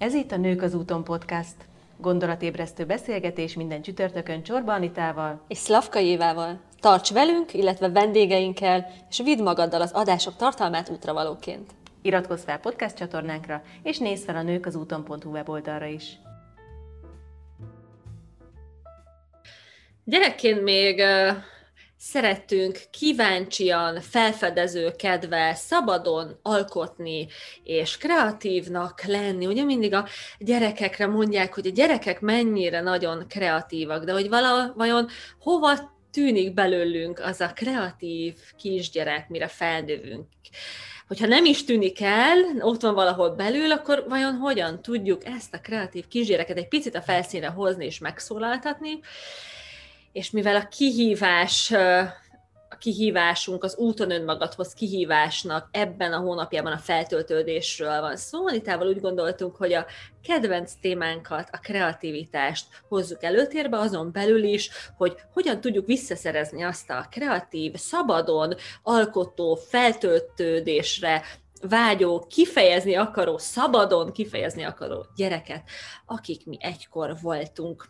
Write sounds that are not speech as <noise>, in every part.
Ez itt a Nők az úton podcast. Gondolatébresztő beszélgetés minden csütörtökön Csorba Anitával és Szlavka Évával. Tarts velünk, illetve vendégeinkkel, és vidd magaddal az adások tartalmát útravalóként. Iratkozz fel podcast csatornánkra, és nézz fel a nők az úton.hu weboldalra is. Gyerekként még szerettünk kíváncsian, felfedező kedve, szabadon alkotni és kreatívnak lenni. Ugye mindig a gyerekekre mondják, hogy a gyerekek mennyire nagyon kreatívak, de hogy vala, vajon hova tűnik belőlünk az a kreatív kisgyerek, mire felnövünk. Hogyha nem is tűnik el, ott van valahol belül, akkor vajon hogyan tudjuk ezt a kreatív kisgyereket egy picit a felszínre hozni és megszólaltatni, és mivel a kihívás a kihívásunk, az úton önmagadhoz kihívásnak ebben a hónapjában a feltöltődésről van szó. Anitával úgy gondoltunk, hogy a kedvenc témánkat, a kreativitást hozzuk előtérbe, azon belül is, hogy hogyan tudjuk visszaszerezni azt a kreatív, szabadon, alkotó, feltöltődésre vágyó, kifejezni akaró, szabadon kifejezni akaró gyereket, akik mi egykor voltunk.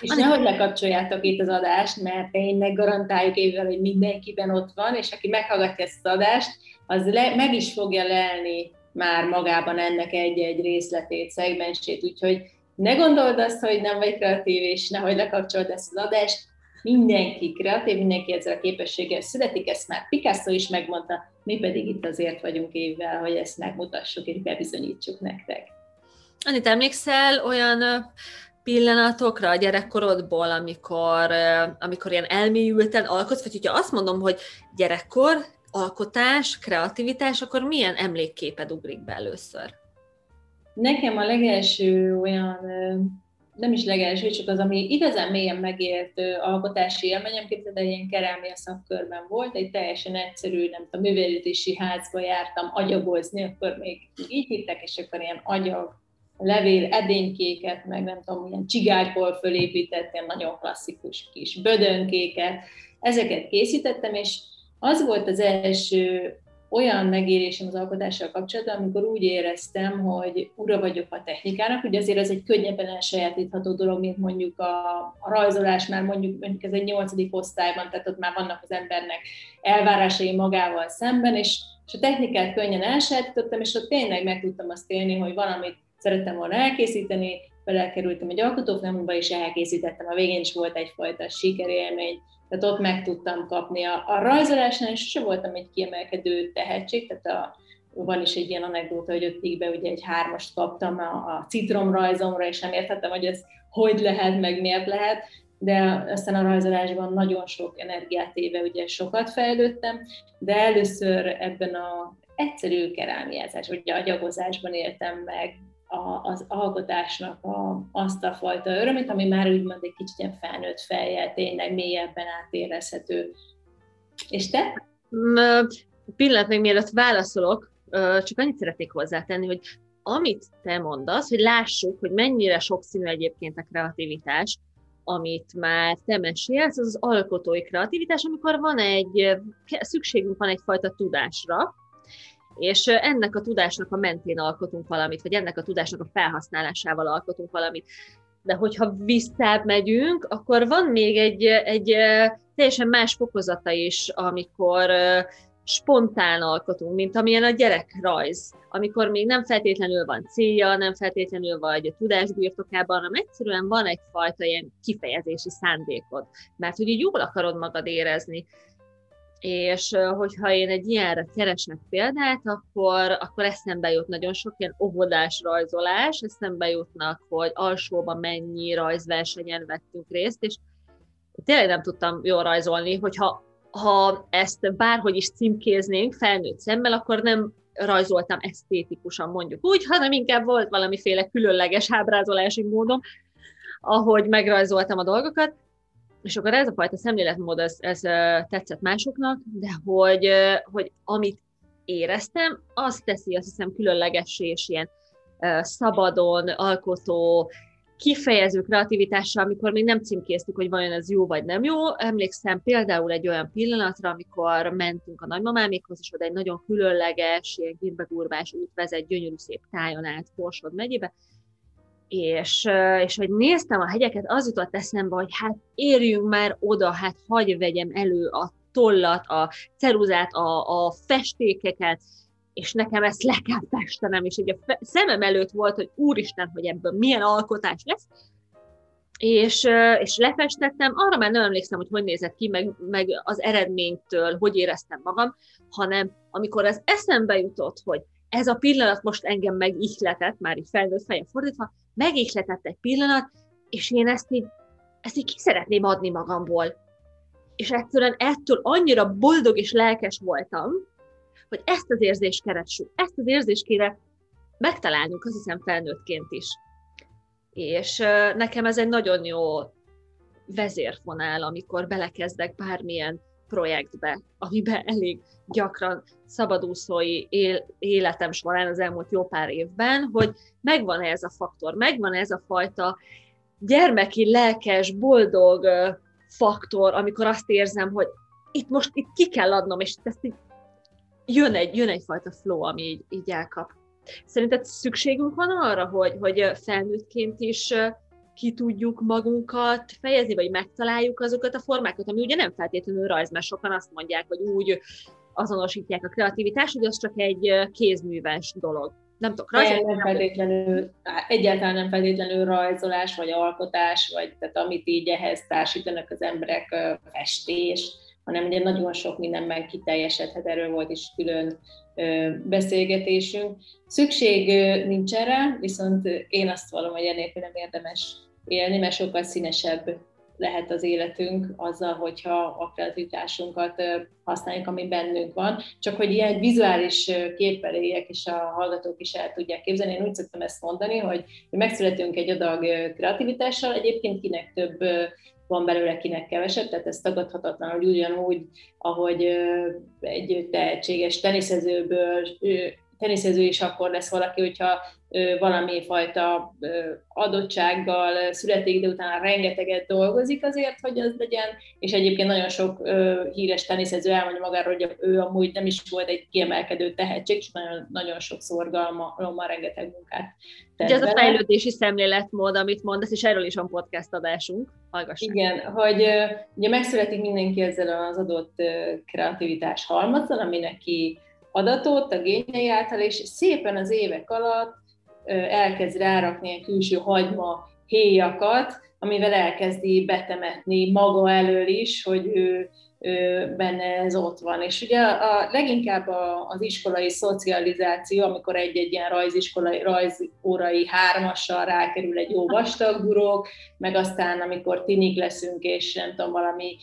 És Annika... nehogy lekapcsoljátok itt az adást, mert én garantáljuk évvel, hogy mindenkiben ott van, és aki meghallgatja ezt az adást, az le, meg is fogja lelni már magában ennek egy-egy részletét, szegmensét, úgyhogy ne gondold azt, hogy nem vagy kreatív, és nehogy lekapcsold ezt az adást, mindenki kreatív, mindenki ezzel a képességgel születik, ezt már Picasso is megmondta, mi pedig itt azért vagyunk évvel, hogy ezt megmutassuk és bebizonyítsuk nektek. Anita, emlékszel olyan pillanatokra a gyerekkorodból, amikor, amikor ilyen elmélyülten alkotsz, vagy hogyha azt mondom, hogy gyerekkor, alkotás, kreativitás, akkor milyen emlékképed ugrik be először? Nekem a legelső olyan, nem is legelső, csak az, ami igazán mélyen megért alkotási élményem, képzeld, egy ilyen kerámia szakkörben volt, egy teljesen egyszerű, nem tudom, művelődési házba jártam agyagozni, akkor még így hittek, és akkor ilyen agyag levél edénykéket, meg nem tudom, milyen csigágyból fölépített, ilyen nagyon klasszikus kis bödönkéket, ezeket készítettem, és az volt az első olyan megérésem az alkotással kapcsolatban, amikor úgy éreztem, hogy ura vagyok a technikának, ugye azért ez egy könnyebben elsajátítható dolog, mint mondjuk a, a rajzolás, már mondjuk, mondjuk ez egy nyolcadik osztályban, tehát ott már vannak az embernek elvárásai magával szemben, és, és a technikát könnyen elsajátítottam, és ott tényleg meg tudtam azt élni, hogy valamit szerettem volna elkészíteni, belekerültem egy alkotófilmbe, és elkészítettem. A végén is volt egyfajta sikerélmény, tehát ott meg tudtam kapni. A, a rajzolásnál sose voltam egy kiemelkedő tehetség, tehát a, van is egy ilyen anekdóta, hogy öttikbe ugye egy hármast kaptam a, a citromrajzomra, és nem értettem, hogy ez hogy lehet, meg miért lehet, de aztán a rajzolásban nagyon sok energiát éve ugye sokat fejlődtem, de először ebben a egyszerű kerámiázás, vagy agyagozásban éltem meg a, az alkotásnak a, azt a fajta örömét, ami már úgymond egy kicsit ilyen felnőtt fejjel, tényleg mélyebben átérezhető. És te? Pillanat még mielőtt válaszolok, csak annyit szeretnék hozzátenni, hogy amit te mondasz, hogy lássuk, hogy mennyire sokszínű egyébként a kreativitás, amit már te mesélsz, az az alkotói kreativitás, amikor van egy, szükségünk van egyfajta tudásra, és ennek a tudásnak a mentén alkotunk valamit, vagy ennek a tudásnak a felhasználásával alkotunk valamit. De hogyha visszább megyünk, akkor van még egy, egy teljesen más fokozata is, amikor spontán alkotunk, mint amilyen a gyerekrajz, amikor még nem feltétlenül van célja, nem feltétlenül vagy a tudás birtokában, hanem egyszerűen van egyfajta ilyen kifejezési szándékod, mert hogy így jól akarod magad érezni és hogyha én egy ilyenre keresek példát, akkor, akkor eszembe jut nagyon sok ilyen óvodás rajzolás, eszembe jutnak, hogy alsóban mennyi rajzversenyen vettünk részt, és tényleg nem tudtam jól rajzolni, hogyha ha ezt bárhogy is címkéznénk felnőtt szemmel, akkor nem rajzoltam esztétikusan mondjuk úgy, hanem inkább volt valamiféle különleges ábrázolási módom, ahogy megrajzoltam a dolgokat, és akkor ez a fajta szemléletmód, ez, ez tetszett másoknak, de hogy, hogy amit éreztem, az teszi azt hiszem különlegessé és ilyen szabadon, alkotó, kifejező kreativitással, amikor még nem címkéztük, hogy vajon ez jó vagy nem jó. Emlékszem például egy olyan pillanatra, amikor mentünk a nagymamámékhoz, és oda egy nagyon különleges, ilyen girbegurvás út vezet gyönyörű szép tájon át Borsod megyébe, és, és hogy néztem a hegyeket, az jutott eszembe, hogy hát érjünk már oda, hát hagyj vegyem elő a tollat, a ceruzát, a, a festékeket, és nekem ezt le kell festenem, és egy a szemem előtt volt, hogy úristen, hogy ebből milyen alkotás lesz, és, és lefestettem, arra már nem emlékszem, hogy hogy nézett ki, meg, meg az eredménytől, hogy éreztem magam, hanem amikor ez eszembe jutott, hogy ez a pillanat most engem megihletett, már így felnőtt feje fordítva, megihletett egy pillanat, és én ezt így, ezt így ki szeretném adni magamból. És egyszerűen ettől annyira boldog és lelkes voltam, hogy ezt az érzést keressük, ezt az érzést kéne megtalálnunk, azt hiszem felnőttként is. És nekem ez egy nagyon jó vezérfonál, amikor belekezdek bármilyen projektbe, amiben elég gyakran szabadúszói él, életem során az elmúlt jó pár évben, hogy megvan -e ez a faktor, megvan -e ez a fajta gyermeki, lelkes, boldog faktor, amikor azt érzem, hogy itt most itt ki kell adnom, és ezt így jön, egy, jön egyfajta flow, ami így, így elkap. Szerinted szükségünk van arra, hogy, hogy felnőttként is ki tudjuk magunkat fejezni, vagy megtaláljuk azokat a formákat, ami ugye nem feltétlenül rajz, mert sokan azt mondják, hogy úgy azonosítják a kreativitást, hogy az csak egy kézműves dolog. Nem tudok rajzolni. Nem feltétlenül, egyáltalán nem feltétlenül rajzolás, vagy alkotás, vagy tehát amit így ehhez társítanak az emberek, festés, hanem ugye nagyon sok mindenben kiteljesedhet, erről volt is külön beszélgetésünk. Szükség nincs erre, viszont én azt vallom, hogy enélkül nem érdemes élni, mert sokkal színesebb lehet az életünk azzal, hogyha a kreativitásunkat használjuk, ami bennünk van. Csak hogy ilyen vizuális képpel éljek, és a hallgatók is el tudják képzelni. Én úgy szoktam ezt mondani, hogy megszületünk egy adag kreativitással, egyébként kinek több van belőle, kinek kevesebb, tehát ez tagadhatatlan, hogy ugyanúgy, ahogy egy tehetséges teniszezőből teniszező is akkor lesz valaki, hogyha valami fajta adottsággal születik, de utána rengeteget dolgozik azért, hogy az legyen, és egyébként nagyon sok híres teniszező elmondja magáról, hogy ő amúgy nem is volt egy kiemelkedő tehetség, és nagyon, nagyon sok szorgalommal rengeteg munkát Ugye ez a fejlődési szemléletmód, amit mondasz, és erről is van podcast adásunk, hallgassák. Igen, hogy ugye megszületik mindenki ezzel az adott kreativitás halmazzal, ami neki adatot a gényei által, és szépen az évek alatt elkezd rárakni ilyen külső hagyma héjakat, amivel elkezdi betemetni maga elől is, hogy ő benne ez ott van. És ugye a, leginkább a, az iskolai szocializáció, amikor egy-egy ilyen rajziskolai, rajzórai hármassal rákerül egy jó vastag burok, meg aztán amikor tinik leszünk, és nem tudom, valami,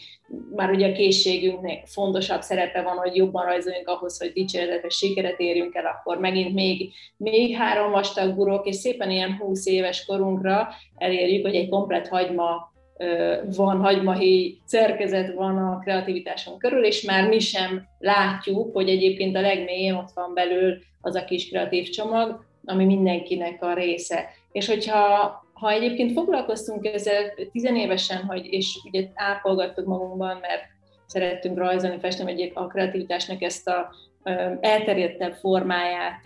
már ugye a készségünknek fontosabb szerepe van, hogy jobban rajzoljunk ahhoz, hogy dicséretes sikeret érjünk el, akkor megint még, még három vastag burok, és szépen ilyen 20 éves korunkra elérjük, hogy egy komplet hagyma van hagymahéj szerkezet van a kreativitáson körül, és már mi sem látjuk, hogy egyébként a legmélyén ott van belül az a kis kreatív csomag, ami mindenkinek a része. És hogyha ha egyébként foglalkoztunk ezzel tizenévesen, hogy, és ugye ápolgattuk magunkban, mert szerettünk rajzolni, festeni, egy a kreativitásnak ezt a elterjedtebb formáját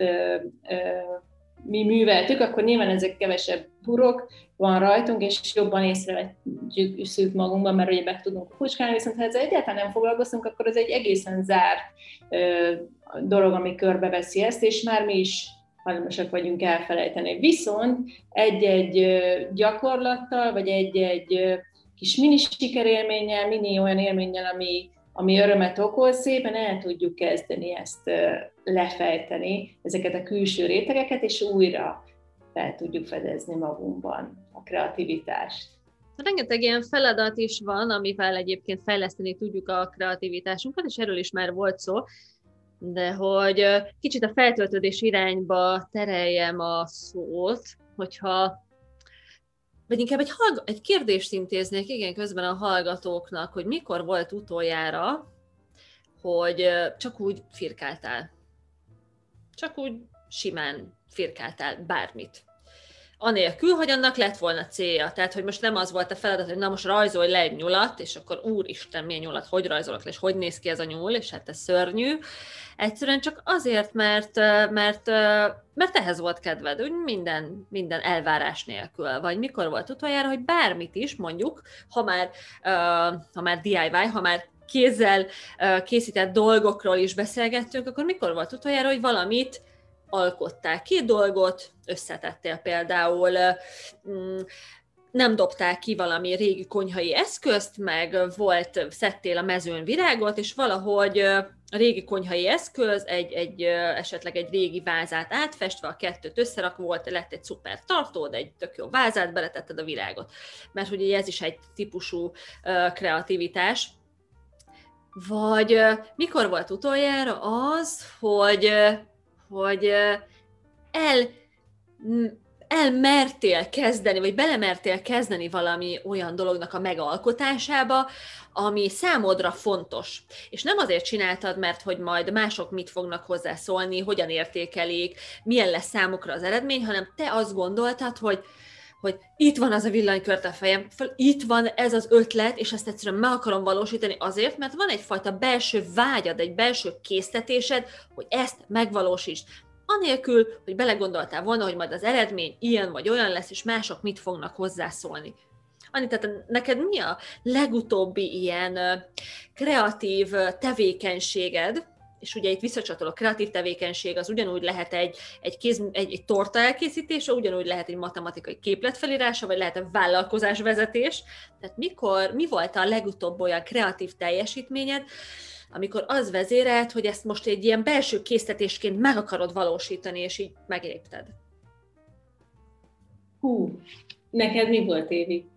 mi műveltük, akkor nyilván ezek kevesebb burok van rajtunk, és jobban észrevetjük magunkban, mert ugye meg tudunk kucskálni, viszont ha ezzel egyáltalán nem foglalkozunk, akkor ez egy egészen zárt ö, dolog, ami körbeveszi ezt, és már mi is hajlamosak vagyunk elfelejteni. Viszont egy-egy gyakorlattal, vagy egy-egy kis mini sikerélménnyel, mini olyan élménnyel, ami, ami örömet okoz, szépen el tudjuk kezdeni ezt lefejteni, ezeket a külső rétegeket, és újra fel tudjuk fedezni magunkban a kreativitást. Rengeteg ilyen feladat is van, amivel egyébként fejleszteni tudjuk a kreativitásunkat, és erről is már volt szó, de hogy kicsit a feltöltődés irányba tereljem a szót, hogyha vagy inkább egy, hallg- egy kérdést intéznék, igen, közben a hallgatóknak, hogy mikor volt utoljára, hogy csak úgy firkáltál. Csak úgy simán firkáltál bármit. anélkül, hogy annak lett volna célja. Tehát, hogy most nem az volt a feladat, hogy na most rajzolj le egy nyulat, és akkor úristen, milyen nyulat, hogy rajzolok le, és hogy néz ki ez a nyúl, és hát ez szörnyű. Egyszerűen csak azért, mert, mert, mert ehhez volt kedved, úgy minden, minden elvárás nélkül. Vagy mikor volt utoljára, hogy bármit is, mondjuk, ha már, ha már DIY, ha már kézzel készített dolgokról is beszélgettünk, akkor mikor volt utoljára, hogy valamit alkottál két dolgot, összetettél például, mm, nem dobtál ki valami régi konyhai eszközt, meg volt, szedtél a mezőn virágot, és valahogy a régi konyhai eszköz, egy, egy, esetleg egy régi vázát átfestve, a kettőt összerak, volt, lett egy szuper tartód, egy tök jó vázát, beletetted a virágot. Mert ugye ez is egy típusú kreativitás. Vagy mikor volt utoljára az, hogy hogy el, elmertél kezdeni, vagy belemertél kezdeni valami olyan dolognak a megalkotásába, ami számodra fontos. És nem azért csináltad, mert hogy majd mások mit fognak hozzászólni, hogyan értékelik, milyen lesz számukra az eredmény, hanem te azt gondoltad, hogy hogy itt van az a villanykört a fejem, itt van ez az ötlet, és ezt egyszerűen meg akarom valósítani azért, mert van egyfajta belső vágyad, egy belső késztetésed, hogy ezt megvalósítsd. Anélkül, hogy belegondoltál volna, hogy majd az eredmény ilyen vagy olyan lesz, és mások mit fognak hozzászólni. Ani, tehát neked mi a legutóbbi ilyen kreatív tevékenységed, és ugye itt visszacsatol a kreatív tevékenység, az ugyanúgy lehet egy, egy, kéz, egy, egy torta elkészítése, ugyanúgy lehet egy matematikai képlet felirása, vagy lehet egy vállalkozásvezetés. Tehát mikor, mi volt a legutóbb olyan kreatív teljesítményed, amikor az vezérelt, hogy ezt most egy ilyen belső késztetésként meg akarod valósítani, és így meglépted? Hú, neked mi volt, Évi?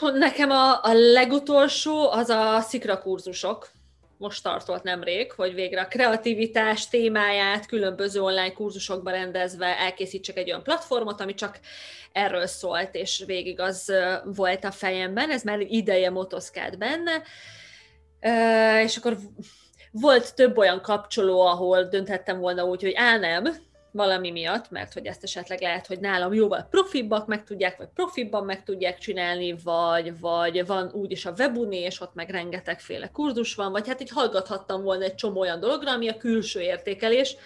Nekem a, a legutolsó az a szikrakurzusok most tartott nemrég, hogy végre a kreativitás témáját különböző online kurzusokban rendezve elkészítsek egy olyan platformot, ami csak erről szólt, és végig az volt a fejemben, ez már ideje motoszkált benne, és akkor volt több olyan kapcsoló, ahol dönthettem volna úgy, hogy á nem, valami miatt, mert hogy ezt esetleg lehet, hogy nálam jóval profibbak meg tudják, vagy profibban meg tudják csinálni, vagy, vagy van úgyis a webuni, és ott meg rengetegféle kurzus van, vagy hát így hallgathattam volna egy csomó olyan dologra, ami a külső értékelés,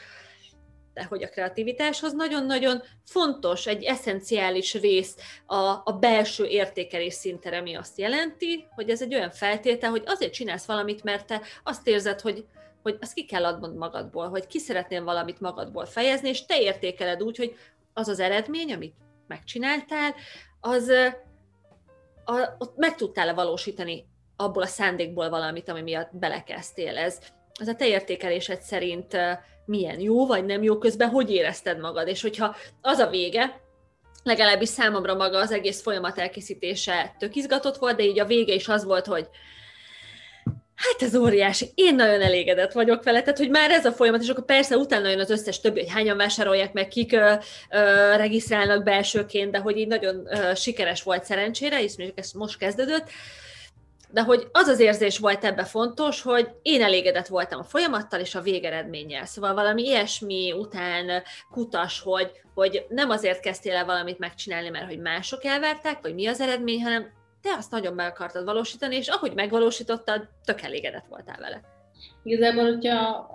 de hogy a kreativitáshoz nagyon-nagyon fontos, egy eszenciális rész a, a belső értékelés szintere, ami azt jelenti, hogy ez egy olyan feltétel, hogy azért csinálsz valamit, mert te azt érzed, hogy hogy azt ki kell adnod magadból, hogy ki szeretnél valamit magadból fejezni, és te értékeled úgy, hogy az az eredmény, amit megcsináltál, az a, ott meg tudtál-e valósítani abból a szándékból valamit, ami miatt belekezdtél. Ez, ez a te értékelésed szerint milyen jó vagy nem jó közben, hogy érezted magad, és hogyha az a vége, legalábbis számomra maga az egész folyamat elkészítése tök izgatott volt, de így a vége is az volt, hogy Hát ez óriási. Én nagyon elégedett vagyok vele, tehát hogy már ez a folyamat, és akkor persze utána jön az összes többi, hogy hányan vásárolják meg, kik ö, ö, regisztrálnak belsőként, de hogy így nagyon ö, sikeres volt szerencsére, és még ez most kezdődött, de hogy az az érzés volt ebbe fontos, hogy én elégedett voltam a folyamattal és a végeredménnyel. Szóval valami ilyesmi után kutas, hogy, hogy nem azért kezdtél el valamit megcsinálni, mert hogy mások elvertek, vagy mi az eredmény, hanem te azt nagyon meg akartad valósítani, és ahogy megvalósítottad, tök elégedett voltál vele. Igazából, hogyha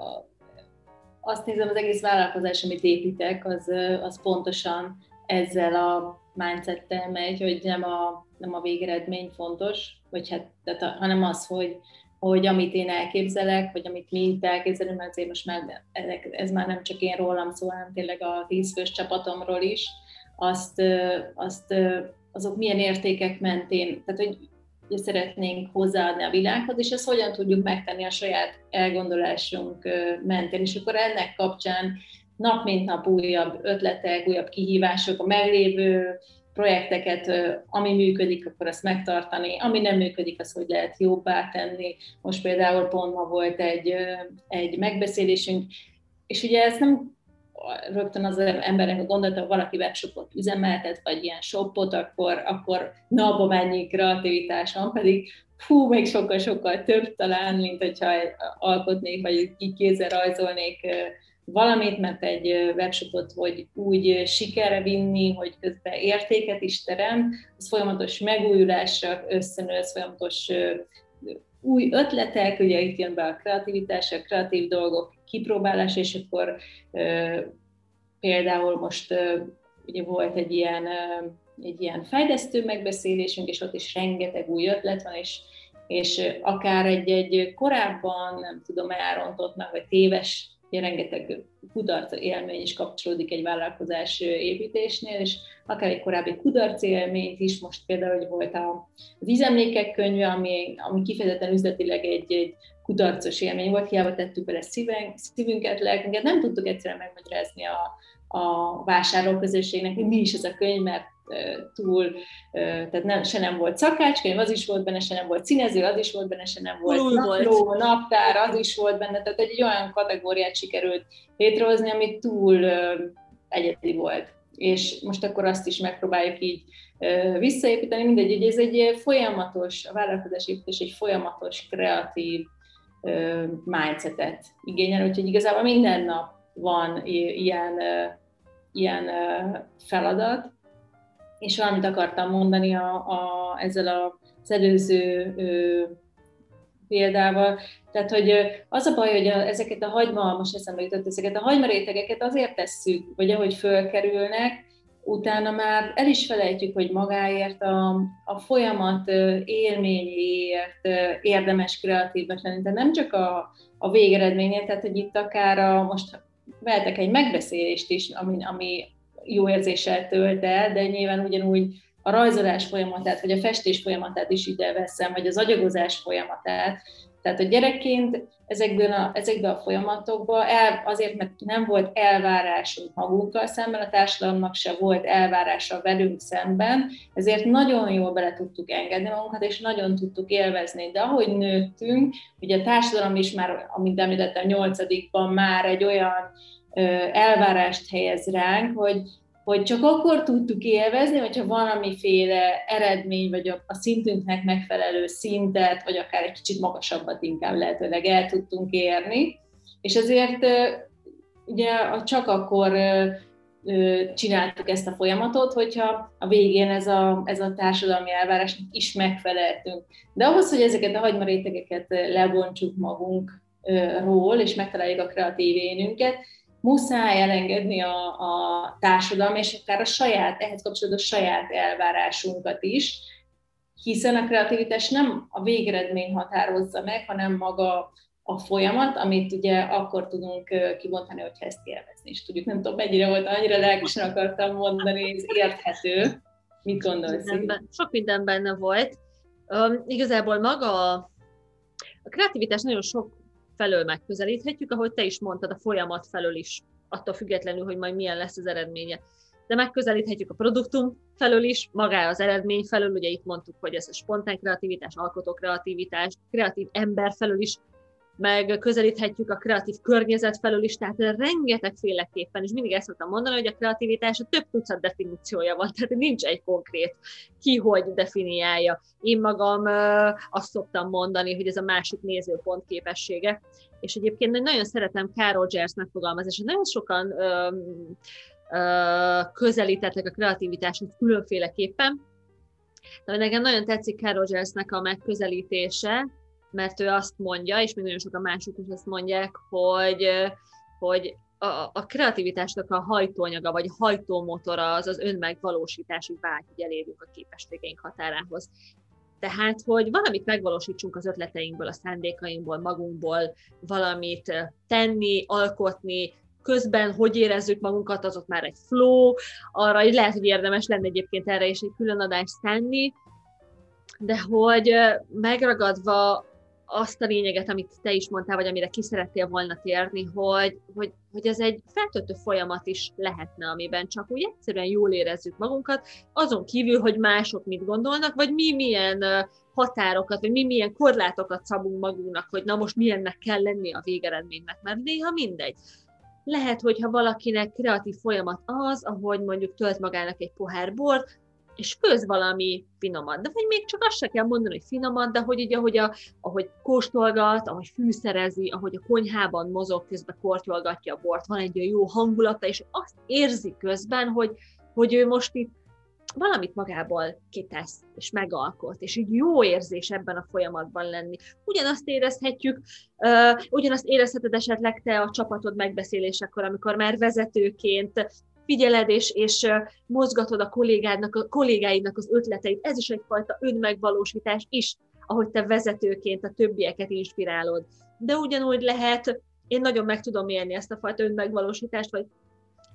azt nézem, az egész vállalkozás, amit építek, az, az pontosan ezzel a mindsettel megy, hogy nem a, nem a végeredmény fontos, vagy hát, tehát, hanem az, hogy, hogy amit én elképzelek, vagy amit mi itt elképzelünk, mert azért most már ez már nem csak én rólam szól, hanem tényleg a tízfős csapatomról is, azt, azt azok milyen értékek mentén, tehát hogy szeretnénk hozzáadni a világhoz, és ezt hogyan tudjuk megtenni a saját elgondolásunk mentén. És akkor ennek kapcsán nap mint nap újabb ötletek, újabb kihívások, a meglévő projekteket, ami működik, akkor azt megtartani, ami nem működik, az hogy lehet jobbá tenni. Most például pont ma volt egy, egy megbeszélésünk, és ugye ezt nem rögtön az embernek a gondolata, ha valaki webshopot üzemeltet, vagy ilyen shopot, akkor, akkor na, abban mennyi kreativitás van, pedig fú, még sokkal-sokkal több talán, mint hogyha alkotnék, vagy így kézzel rajzolnék valamit, mert egy webshopot hogy úgy sikerre vinni, hogy közben értéket is terem, az folyamatos megújulásra összenősz, folyamatos új ötletek, ugye itt jön be a kreativitás, a kreatív dolgok kipróbálása, és akkor például most ugye volt egy ilyen, egy ilyen fejlesztő megbeszélésünk, és ott is rengeteg új ötlet van, és, és akár egy-egy korábban, nem tudom, elrontottnak, vagy téves rengeteg kudarc élmény is kapcsolódik egy vállalkozás építésnél, és akár egy korábbi kudarc élményt is, most például, hogy volt az Ízemlékek könyve, ami, ami kifejezetten üzletileg egy, egy kudarcos élmény volt, hiába tettük bele szíven, szívünket, lelkünket, nem tudtuk egyszerűen megmagyarázni a, a vásárlóközösségnek, hogy mi is ez a könyv, mert túl, tehát nem, se nem volt szakácskönyv, az is volt benne, se nem volt színező, az is volt benne, se nem volt Új napló, volt. naptár, az is volt benne, tehát egy olyan kategóriát sikerült létrehozni, ami túl egyedi volt. És most akkor azt is megpróbáljuk így visszaépíteni, mindegy, hogy ez egy folyamatos, a vállalkozás építés egy folyamatos, kreatív mindsetet igényel, úgyhogy igazából minden nap van ilyen, ilyen feladat, és valamit akartam mondani a, a, ezzel a, az előző ö, példával. Tehát, hogy az a baj, hogy a, ezeket a hagyma, most eszembe jutott, ezeket a hagymarétegeket azért tesszük, vagy ahogy fölkerülnek, utána már el is felejtjük, hogy magáért a, a folyamat élményéért érdemes kreatívnak lenni. Tehát nem csak a, a végeredményért, tehát hogy itt akár a, most vehetek egy megbeszélést is, ami, ami jó érzéssel tölt el, de nyilván ugyanúgy a rajzolás folyamatát, vagy a festés folyamatát is ide veszem, vagy az agyagozás folyamatát. Tehát a gyerekként ezekből a, ezekben a folyamatokban el, azért, mert nem volt elvárásunk magunkkal szemben, a társadalomnak se volt elvárása velünk szemben, ezért nagyon jól bele tudtuk engedni magunkat, és nagyon tudtuk élvezni. De ahogy nőttünk, ugye a társadalom is már, amint említettem, nyolcadikban már egy olyan elvárást helyez ránk, hogy, hogy csak akkor tudtuk élvezni, hogyha valamiféle eredmény, vagy a, a szintünknek megfelelő szintet, vagy akár egy kicsit magasabbat inkább lehetőleg el tudtunk érni. És ezért ugye csak akkor csináltuk ezt a folyamatot, hogyha a végén ez a, ez a társadalmi elvárásnak is megfeleltünk. De ahhoz, hogy ezeket a hagymarétegeket lebontsuk magunkról, és megtaláljuk a kreatív énünket, muszáj elengedni a, a társadalmi, és akár a saját, ehhez kapcsolódó saját elvárásunkat is, hiszen a kreativitás nem a végeredmény határozza meg, hanem maga a folyamat, amit ugye akkor tudunk kibontani, hogyha ezt élvezni is tudjuk. Nem tudom, mennyire volt, annyira lelkesen akartam mondani, ez érthető. Mit gondolsz? Sok minden benne volt. Um, igazából maga a kreativitás nagyon sok felől megközelíthetjük, ahogy te is mondtad, a folyamat felől is, attól függetlenül, hogy majd milyen lesz az eredménye. De megközelíthetjük a produktum felől is, magá az eredmény felől, ugye itt mondtuk, hogy ez a spontán kreativitás, alkotó kreativitás, kreatív ember felől is meg közelíthetjük a kreatív környezet felől is, tehát rengetegféleképpen, és mindig ezt szoktam mondani, hogy a kreativitás a több tucat definíciója van, tehát nincs egy konkrét ki, hogy definiálja. Én magam azt szoktam mondani, hogy ez a másik nézőpont képessége, és egyébként nagyon szeretem Carol Rogers megfogalmazását, nagyon sokan közelítettek a kreativitáshoz különféleképpen, de nekem nagyon tetszik Carol Rogersnek a megközelítése, mert ő azt mondja, és még nagyon sokan mások is azt mondják, hogy, hogy a, a kreativitásnak a hajtóanyaga, vagy hajtómotora az az önmegvalósítási vágy, hogy elérjük a képességeink határához. Tehát, hogy valamit megvalósítsunk az ötleteinkből, a szándékainkból, magunkból, valamit tenni, alkotni, közben hogy érezzük magunkat, az ott már egy flow, arra hogy lehet, hogy érdemes lenne egyébként erre is egy külön adást tenni, de hogy megragadva azt a lényeget, amit te is mondtál, vagy amire ki szerettél volna térni, hogy, hogy, hogy ez egy feltöltő folyamat is lehetne, amiben csak úgy egyszerűen jól érezzük magunkat, azon kívül, hogy mások mit gondolnak, vagy mi milyen határokat, vagy mi milyen korlátokat szabunk magunknak, hogy na most milyennek kell lenni a végeredménynek, mert néha mindegy. Lehet, hogyha valakinek kreatív folyamat az, ahogy mondjuk tölt magának egy pohár bort, és főz valami finomat, de vagy még csak azt se kell mondani, hogy finomat, de hogy ugye, ahogy, a, ahogy kóstolgat, ahogy fűszerezi, ahogy a konyhában mozog, közben kortyolgatja a bort, van egy olyan jó hangulata, és azt érzi közben, hogy, hogy ő most itt valamit magából kitesz, és megalkot, és így jó érzés ebben a folyamatban lenni. Ugyanazt érezhetjük, uh, ugyanazt érezheted esetleg te a csapatod megbeszélésekor, amikor már vezetőként figyeled és, és mozgatod a kollégádnak, a kollégáidnak az ötleteit. Ez is egyfajta önmegvalósítás is, ahogy te vezetőként a többieket inspirálod. De ugyanúgy lehet, én nagyon meg tudom élni ezt a fajta önmegvalósítást, vagy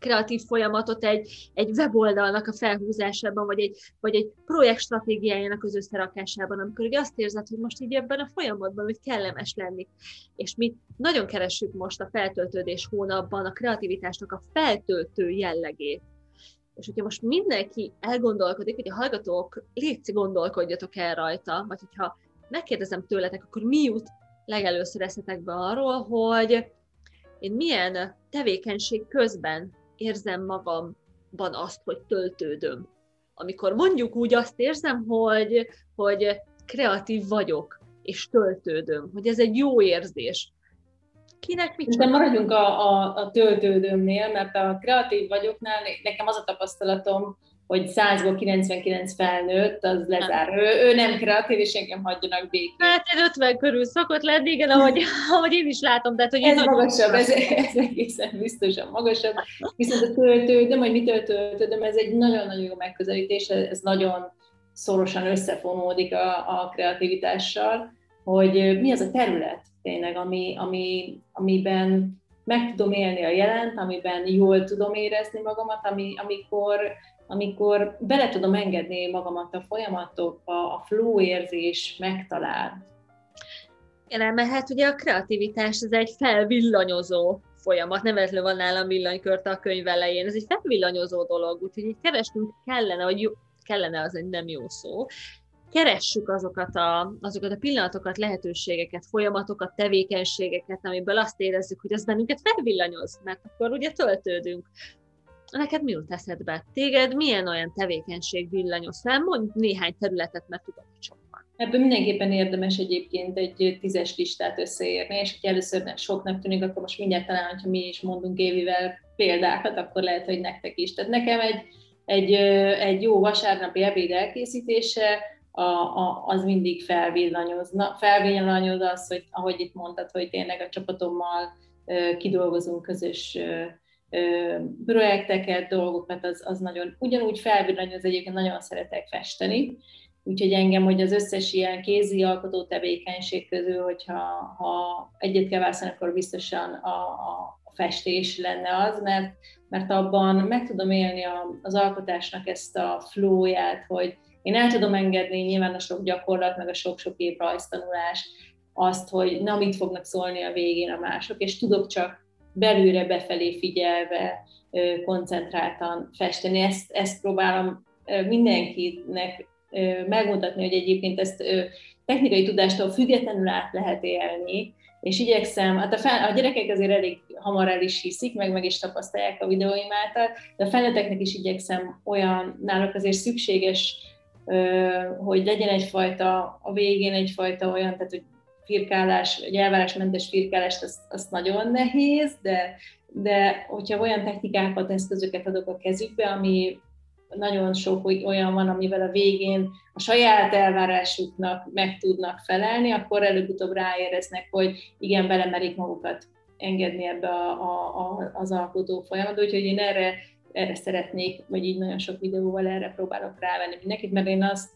kreatív folyamatot egy, egy weboldalnak a felhúzásában, vagy egy, vagy egy projekt stratégiájának az összerakásában, amikor ugye azt érzed, hogy most így ebben a folyamatban, hogy kellemes lenni. És mi nagyon keressük most a feltöltődés hónapban a kreativitásnak a feltöltő jellegét. És hogyha most mindenki elgondolkodik, hogy a hallgatók, létszi gondolkodjatok el rajta, vagy hogyha megkérdezem tőletek, akkor mi jut legelőször eszetekbe arról, hogy én milyen tevékenység közben érzem magamban azt, hogy töltődöm. Amikor mondjuk úgy azt érzem, hogy, hogy kreatív vagyok, és töltődöm, hogy ez egy jó érzés. Kinek mit De maradjunk a, a, a töltődömnél, mert a kreatív vagyoknál nekem az a tapasztalatom, hogy 100-ból 99 felnőtt, az lezár. Ő, ő nem kreatív, és engem hagyjanak békén. Hát egy 50 körül szokott lenni, igen, ahogy, <laughs> ahogy én is látom. Tehát, hogy ez magasabb, ez, ez egészen biztosan magasabb. Viszont a töltődöm, vagy mi töltődöm, ez egy nagyon-nagyon jó megközelítés, ez nagyon szorosan összefonódik a, a kreativitással, hogy mi az a terület tényleg, ami, ami, amiben meg tudom élni a jelent, amiben jól tudom érezni magamat, ami, amikor amikor bele tudom engedni magamat a folyamatokba, a flow érzés megtalál. Igen, mert hát ugye a kreativitás ez egy felvillanyozó folyamat, nem véletlenül van nálam villanykörte a könyv elején, ez egy felvillanyozó dolog, úgyhogy így kerestünk kellene, vagy jó, kellene az egy nem jó szó, keressük azokat a, azokat a pillanatokat, lehetőségeket, folyamatokat, tevékenységeket, amiből azt érezzük, hogy az bennünket felvillanyoz, mert akkor ugye töltődünk neked mi jut eszedbe? Téged milyen olyan tevékenység villanyoz fel? Mondj néhány területet, mert tudom, hogy sok van. Ebből mindenképpen érdemes egyébként egy tízes listát összeérni, és ha először soknak tűnik, akkor most mindjárt talán, ha mi is mondunk évivel példákat, akkor lehet, hogy nektek is. Tehát nekem egy, egy, egy jó vasárnapi ebéd elkészítése, a, a, az mindig felvillanyozna. Felvillanyoz az, hogy ahogy itt mondtad, hogy tényleg a csapatommal kidolgozunk közös projekteket, dolgokat, az, az nagyon ugyanúgy felvillanyoz, egyébként nagyon szeretek festeni, úgyhogy engem, hogy az összes ilyen kézi alkotó tevékenység közül, hogyha ha egyet kell választani, akkor biztosan a, a, festés lenne az, mert, mert abban meg tudom élni a, az alkotásnak ezt a flowját, hogy én el tudom engedni nyilván a sok gyakorlat, meg a sok-sok év rajztanulás, azt, hogy na, mit fognak szólni a végén a mások, és tudok csak belülre befelé figyelve, koncentráltan festeni. Ezt, ezt próbálom mindenkinek megmutatni, hogy egyébként ezt technikai tudástól függetlenül át lehet élni, és igyekszem, hát a, fel, a gyerekek azért elég hamar el is hiszik, meg meg is tapasztalják a videóim által, de a felnőtteknek is igyekszem olyan, náluk azért szükséges, hogy legyen egyfajta, a végén egyfajta olyan, tehát hogy firkálás, egy elvárásmentes firkálást, azt, azt nagyon nehéz, de, de hogyha olyan technikákat, eszközöket adok a kezükbe, ami nagyon sok olyan van, amivel a végén a saját elvárásuknak meg tudnak felelni, akkor előbb-utóbb ráéreznek, hogy igen, belemerik magukat engedni ebbe a, a, a, az alkotó folyamatba, úgyhogy én erre, erre szeretnék, vagy így nagyon sok videóval erre próbálok rávenni mindenkit, mert én azt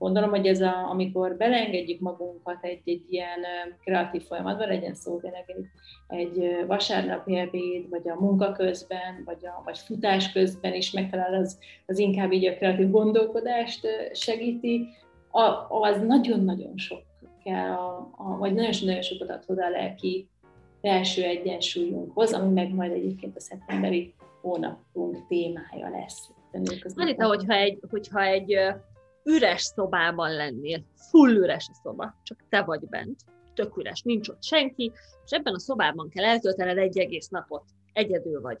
Gondolom, hogy ez a, amikor beleengedjük magunkat egy, egy ilyen kreatív folyamatba, legyen szó tényleg egy, egy vasárnapi ebéd, vagy a munka közben, vagy, a, vagy futás közben is megtalál, az, az inkább így a kreatív gondolkodást segíti, a, az nagyon-nagyon sok kell, a, a, vagy nagyon-nagyon sokat ad hozzá a lelki belső egyensúlyunkhoz, ami meg majd egyébként a szeptemberi hónapunk témája lesz. Anita, hogyha egy, hogyha egy üres szobában lennél, full üres a szoba, csak te vagy bent, tök üres, nincs ott senki, és ebben a szobában kell eltöltened egy egész napot, egyedül vagy.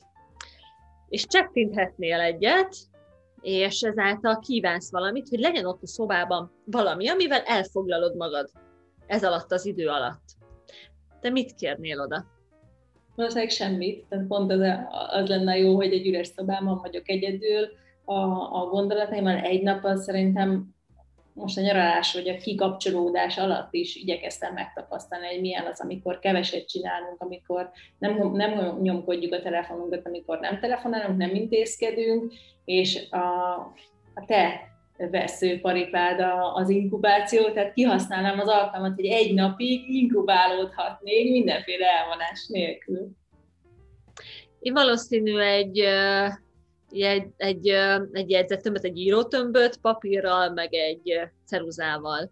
És csettinthetnél egyet, és ezáltal kívánsz valamit, hogy legyen ott a szobában valami, amivel elfoglalod magad ez alatt az idő alatt. Te mit kérnél oda? Valószínűleg semmit, tehát pont az, az lenne jó, hogy egy üres szobában vagyok egyedül, a, a gondolataimmal egy nap az szerintem most a nyaralás vagy a kikapcsolódás alatt is igyekeztem megtapasztalni, hogy milyen az, amikor keveset csinálunk, amikor nem, nem nyomkodjuk a telefonunkat, amikor nem telefonálunk, nem intézkedünk, és a, a te veszőparipád az inkubáció, tehát kihasználnám az alkalmat, hogy egy napig inkubálódhatnék mindenféle elvonás nélkül. Én valószínű egy egy, egy, egy jegyzettömböt, egy írótömböt papírral, meg egy ceruzával.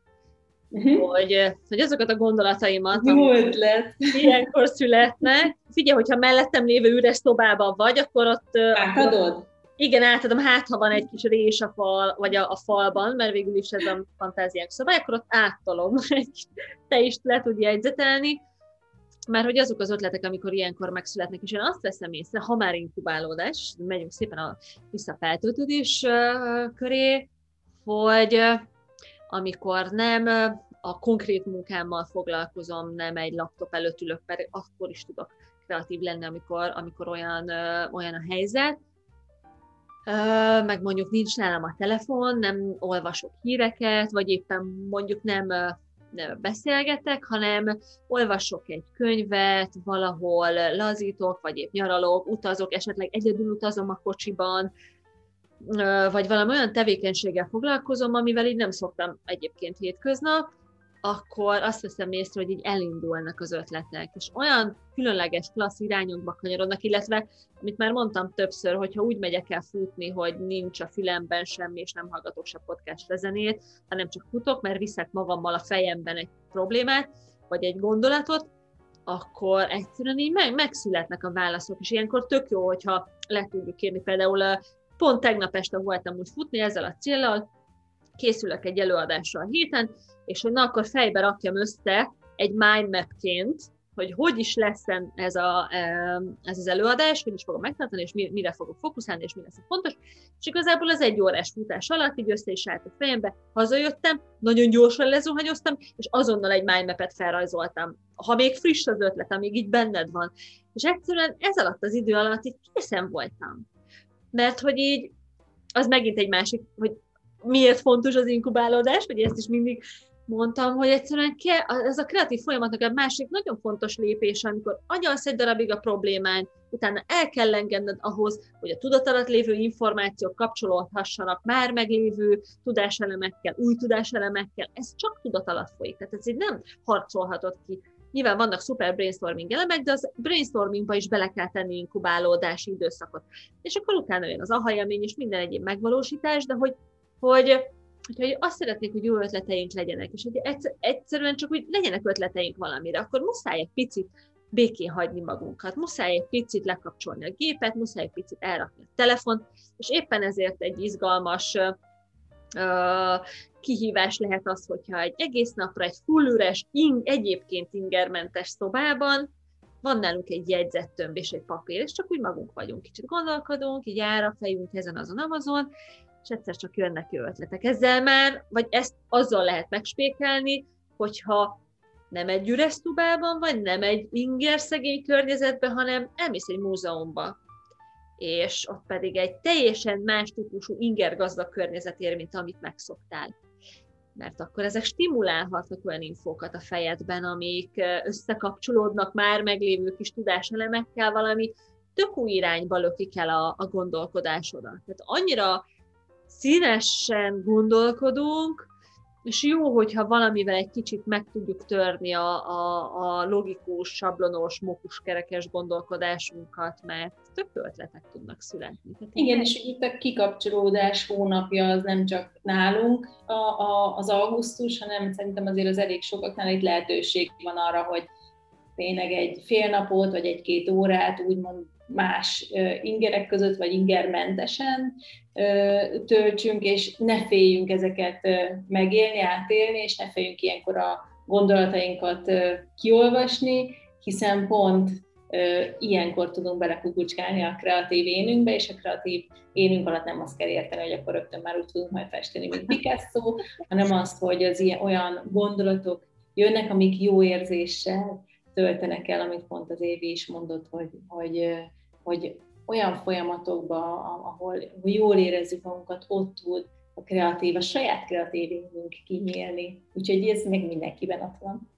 Uh-huh. Hogy, hogy azokat a gondolataimat, Jó ötlet. ilyenkor születnek. Figyelj, hogyha mellettem lévő üres szobában vagy, akkor ott... Átadod? Igen, átadom, hát ha van egy kis rés a fal, vagy a, a falban, mert végül is ez a fantáziák szobája, akkor ott áttolom, <laughs> te is le tudj jegyzetelni, mert hogy azok az ötletek, amikor ilyenkor megszületnek, és én azt veszem észre, ha már inkubálódás, megyünk szépen a visszafeltöltődés köré, hogy amikor nem a konkrét munkámmal foglalkozom, nem egy laptop előtt ülök, mert akkor is tudok kreatív lenni, amikor, amikor olyan, olyan a helyzet, meg mondjuk nincs nálam a telefon, nem olvasok híreket, vagy éppen mondjuk nem beszélgetek, hanem olvasok egy könyvet, valahol lazítok, vagy épp nyaralok, utazok, esetleg egyedül utazom a kocsiban, vagy valami olyan tevékenységgel foglalkozom, amivel így nem szoktam egyébként hétköznap, akkor azt veszem észre, hogy így elindulnak az ötletek, és olyan különleges, klassz irányokba kanyarodnak, illetve, amit már mondtam többször, hogyha úgy megyek el futni, hogy nincs a fülemben semmi, és nem hallgatok se podcast zenét, hanem csak futok, mert viszek magammal a fejemben egy problémát, vagy egy gondolatot, akkor egyszerűen így meg, megszületnek a válaszok, és ilyenkor tök jó, hogyha le tudjuk kérni. Például pont tegnap este voltam úgy futni ezzel a célral, készülök egy előadásra a héten, és hogy na akkor fejbe rakjam össze egy mindmapként, hogy hogy is lesz ez, a, ez az előadás, hogy is fogom megtartani, és mire fogok fókuszálni, és mi lesz a fontos. És igazából az egy órás futás alatt így össze is állt a fejembe, hazajöttem, nagyon gyorsan lezuhanyoztam, és azonnal egy mindmapet felrajzoltam. Ha még friss az ötlet, amíg így benned van. És egyszerűen ez alatt az idő alatt így készen voltam. Mert hogy így, az megint egy másik, hogy miért fontos az inkubálódás, vagy ezt is mindig mondtam, hogy egyszerűen ke, ez a kreatív folyamatnak egy másik nagyon fontos lépés, amikor agyalsz egy darabig a problémán, utána el kell engedned ahhoz, hogy a tudat alatt lévő információk kapcsolódhassanak már meglévő tudáselemekkel, új tudáselemekkel, ez csak tudat alatt folyik, tehát ez így nem harcolhatod ki. Nyilván vannak szuper brainstorming elemek, de az brainstormingba is bele kell tenni inkubálódási időszakot. És akkor utána jön az aha élmény és minden egyéb megvalósítás, de hogy, hogy hogyha azt szeretnék, hogy jó ötleteink legyenek, és hogy egyszerűen csak hogy legyenek ötleteink valamire, akkor muszáj egy picit békén hagyni magunkat, muszáj egy picit lekapcsolni a gépet, muszáj egy picit elrakni a telefont, és éppen ezért egy izgalmas kihívás lehet az, hogyha egy egész napra egy full üres, ing, egyébként ingermentes szobában van nálunk egy jegyzettömb és egy papír, és csak úgy magunk vagyunk, kicsit gondolkodunk, így jár a fejünk ezen azon amazon, és egyszer csak jönnek jó ötletek. Ezzel már, vagy ezt azzal lehet megspékelni, hogyha nem egy üres tubában vagy, nem egy inger szegény környezetben, hanem elmész egy múzeumba, és ott pedig egy teljesen más típusú inger gazdag környezet ér, mint amit megszoktál. Mert akkor ezek stimulálhatnak olyan infókat a fejedben, amik összekapcsolódnak már meglévő kis tudáselemekkel, valami tök új irányba lökik el a, a gondolkodásodat. Tehát annyira színesen gondolkodunk, és jó, hogyha valamivel egy kicsit meg tudjuk törni a, a, a logikus, sablonos, mokuskerekes gondolkodásunkat, mert tök ötletek tudnak születni. Tehát Igen, és itt a kikapcsolódás hónapja az nem csak nálunk a, a, az augusztus, hanem szerintem azért az elég sokaknál itt lehetőség van arra, hogy tényleg egy fél napot, vagy egy-két órát úgymond más ingerek között, vagy ingermentesen töltsünk, és ne féljünk ezeket megélni, átélni, és ne féljünk ilyenkor a gondolatainkat kiolvasni, hiszen pont ilyenkor tudunk belekukucskálni a kreatív énünkbe, és a kreatív énünk alatt nem azt kell érteni, hogy akkor rögtön már úgy tudunk majd festeni, mint Picasso, hanem azt, hogy az ilyen, olyan gondolatok jönnek, amik jó érzéssel töltenek el, amit pont az Évi is mondott, hogy, hogy, hogy olyan folyamatokba, ahol jól érezzük magunkat, ott tud a kreatív, a saját kreatív énünk kinyílni. Úgyhogy ez meg mindenkiben ott van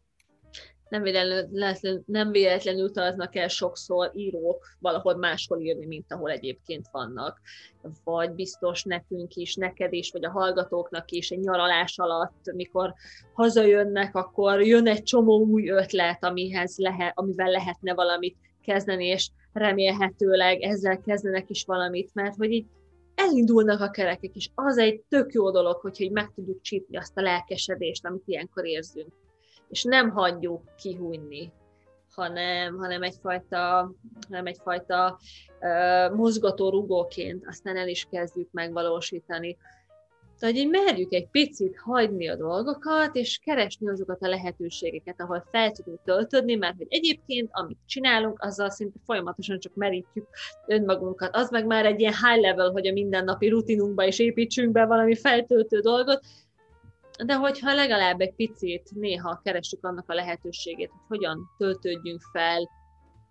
nem véletlenül, nem véletlenül utaznak el sokszor írók valahol máshol írni, mint ahol egyébként vannak. Vagy biztos nekünk is, neked is, vagy a hallgatóknak is egy nyaralás alatt, mikor hazajönnek, akkor jön egy csomó új ötlet, amihez lehet, amivel lehetne valamit kezdeni, és remélhetőleg ezzel kezdenek is valamit, mert hogy így elindulnak a kerekek, és az egy tök jó dolog, hogyha így meg tudjuk csípni azt a lelkesedést, amit ilyenkor érzünk és nem hagyjuk kihújni, hanem, hanem egyfajta, hanem egyfajta uh, mozgató rugóként aztán el is kezdjük megvalósítani. Tehát, hogy merjük egy picit hagyni a dolgokat, és keresni azokat a lehetőségeket, ahol fel tudunk töltödni, mert hogy egyébként, amit csinálunk, azzal szinte folyamatosan csak merítjük önmagunkat. Az meg már egy ilyen high level, hogy a mindennapi rutinunkba is építsünk be valami feltöltő dolgot, de hogyha legalább egy picit néha keressük annak a lehetőségét, hogy hogyan töltődjünk fel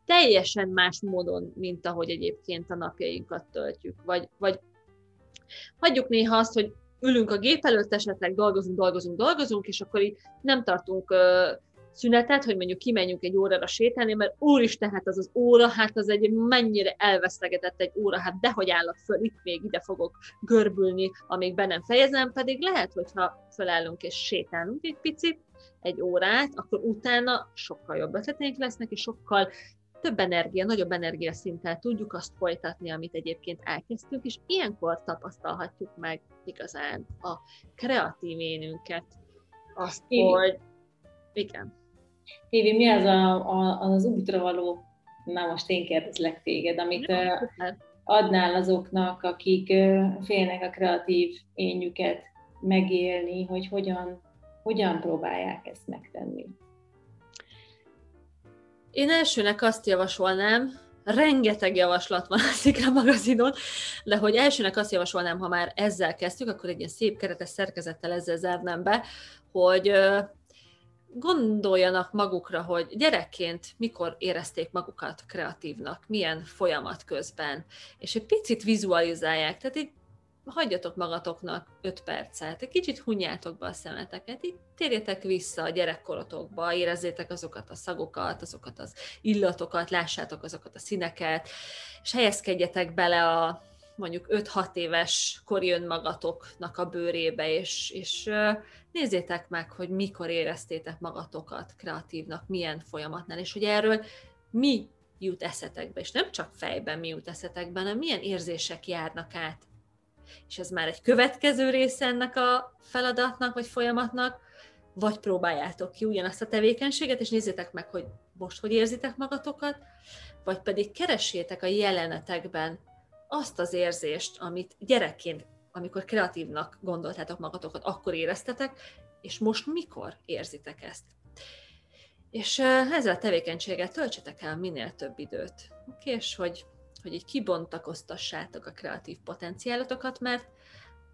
teljesen más módon, mint ahogy egyébként a napjainkat töltjük. Vagy, vagy hagyjuk néha azt, hogy ülünk a gép előtt, esetleg dolgozunk, dolgozunk, dolgozunk, és akkor így nem tartunk szünetet, hogy mondjuk kimenjünk egy órára sétálni, mert úristen, hát az az óra, hát az egy mennyire elvesztegetett egy óra, hát dehogy állok föl, itt még ide fogok görbülni, amíg be nem fejezem, pedig lehet, hogyha fölállunk és sétálunk egy picit, egy órát, akkor utána sokkal jobb ötleteink lesznek, és sokkal több energia, nagyobb energia szinttel tudjuk azt folytatni, amit egyébként elkezdtünk, és ilyenkor tapasztalhatjuk meg igazán a kreatív énünket. Azt, Igen. hogy igen. Évi, mi az a, a, az útra való, na most én kérdezlek téged, amit ja, adnál azoknak, akik félnek a kreatív énjüket megélni, hogy hogyan, hogyan próbálják ezt megtenni? Én elsőnek azt javasolnám, rengeteg javaslat van a Szikra magazinon, de hogy elsőnek azt javasolnám, ha már ezzel kezdtük, akkor egy ilyen szép keretes szerkezettel ezzel zárnám be, hogy gondoljanak magukra, hogy gyerekként mikor érezték magukat kreatívnak, milyen folyamat közben, és egy picit vizualizálják, tehát így hagyjatok magatoknak 5 percet, egy kicsit hunyjátok be a szemeteket, így térjetek vissza a gyerekkorotokba, érezzétek azokat a szagokat, azokat az illatokat, lássátok azokat a színeket, és helyezkedjetek bele a mondjuk 5-6 éves kori önmagatoknak a bőrébe, és, és nézzétek meg, hogy mikor éreztétek magatokat kreatívnak, milyen folyamatnál, és hogy erről mi jut eszetekbe, és nem csak fejben mi jut eszetekbe, hanem milyen érzések járnak át. És ez már egy következő része ennek a feladatnak, vagy folyamatnak, vagy próbáljátok ki ugyanazt a tevékenységet, és nézzétek meg, hogy most hogy érzitek magatokat, vagy pedig keressétek a jelenetekben azt az érzést, amit gyerekként, amikor kreatívnak gondoltátok magatokat, akkor éreztetek, és most mikor érzitek ezt. És ezzel a tevékenységgel töltsetek el minél több időt, és hogy, hogy így kibontakoztassátok a kreatív potenciálotokat, mert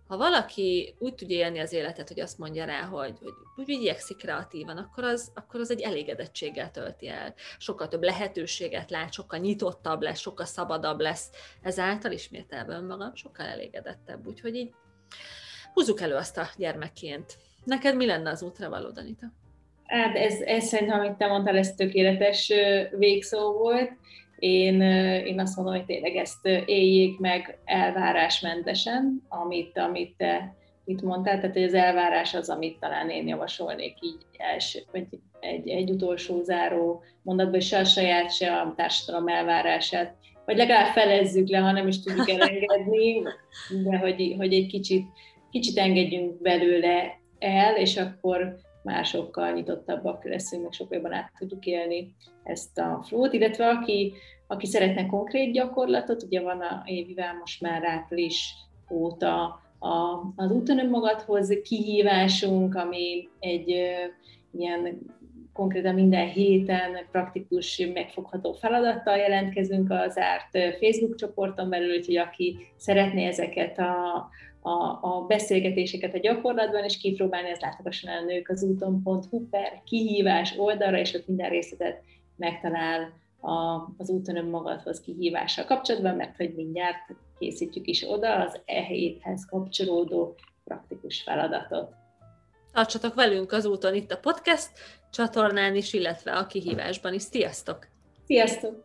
ha valaki úgy tudja élni az életet, hogy azt mondja rá, hogy, hogy úgy igyekszik kreatívan, akkor az, akkor az egy elégedettséggel tölti el. Sokkal több lehetőséget lát, sokkal nyitottabb lesz, sokkal szabadabb lesz. Ezáltal ismételve önmagam, sokkal elégedettebb. Úgyhogy így húzzuk elő azt a gyermekként. Neked mi lenne az útra való, Danita? Hát ez, ez szerintem, amit te mondtál, ez tökéletes végszó volt. Én, én azt mondom, hogy tényleg ezt éljék meg elvárásmentesen, amit, amit te itt mondtál, tehát hogy az elvárás az, amit talán én javasolnék így első, vagy egy, egy utolsó záró mondatban, se a saját, se a társadalom elvárását, vagy legalább felezzük le, ha nem is tudjuk elengedni, de hogy, hogy egy kicsit, kicsit engedjünk belőle el, és akkor már sokkal nyitottabbak leszünk, meg sokkal jobban át tudjuk élni ezt a flót, illetve aki, aki szeretne konkrét gyakorlatot, ugye van a Évivel most már április óta a, az úton önmagadhoz kihívásunk, ami egy ö, ilyen konkrétan minden héten praktikus, megfogható feladattal jelentkezünk az zárt Facebook csoporton belül, úgyhogy aki szeretné ezeket a, a, a beszélgetéseket a gyakorlatban, és kipróbálni, ez látogasson el a nők az úton.hu per kihívás oldalra, és ott minden részletet megtalál a, az úton önmagadhoz kihívással kapcsolatban, mert hogy mindjárt készítjük is oda az e héthez kapcsolódó praktikus feladatot. Tartsatok velünk az úton itt a podcast csatornán is, illetve a kihívásban is. Sziasztok! Sziasztok!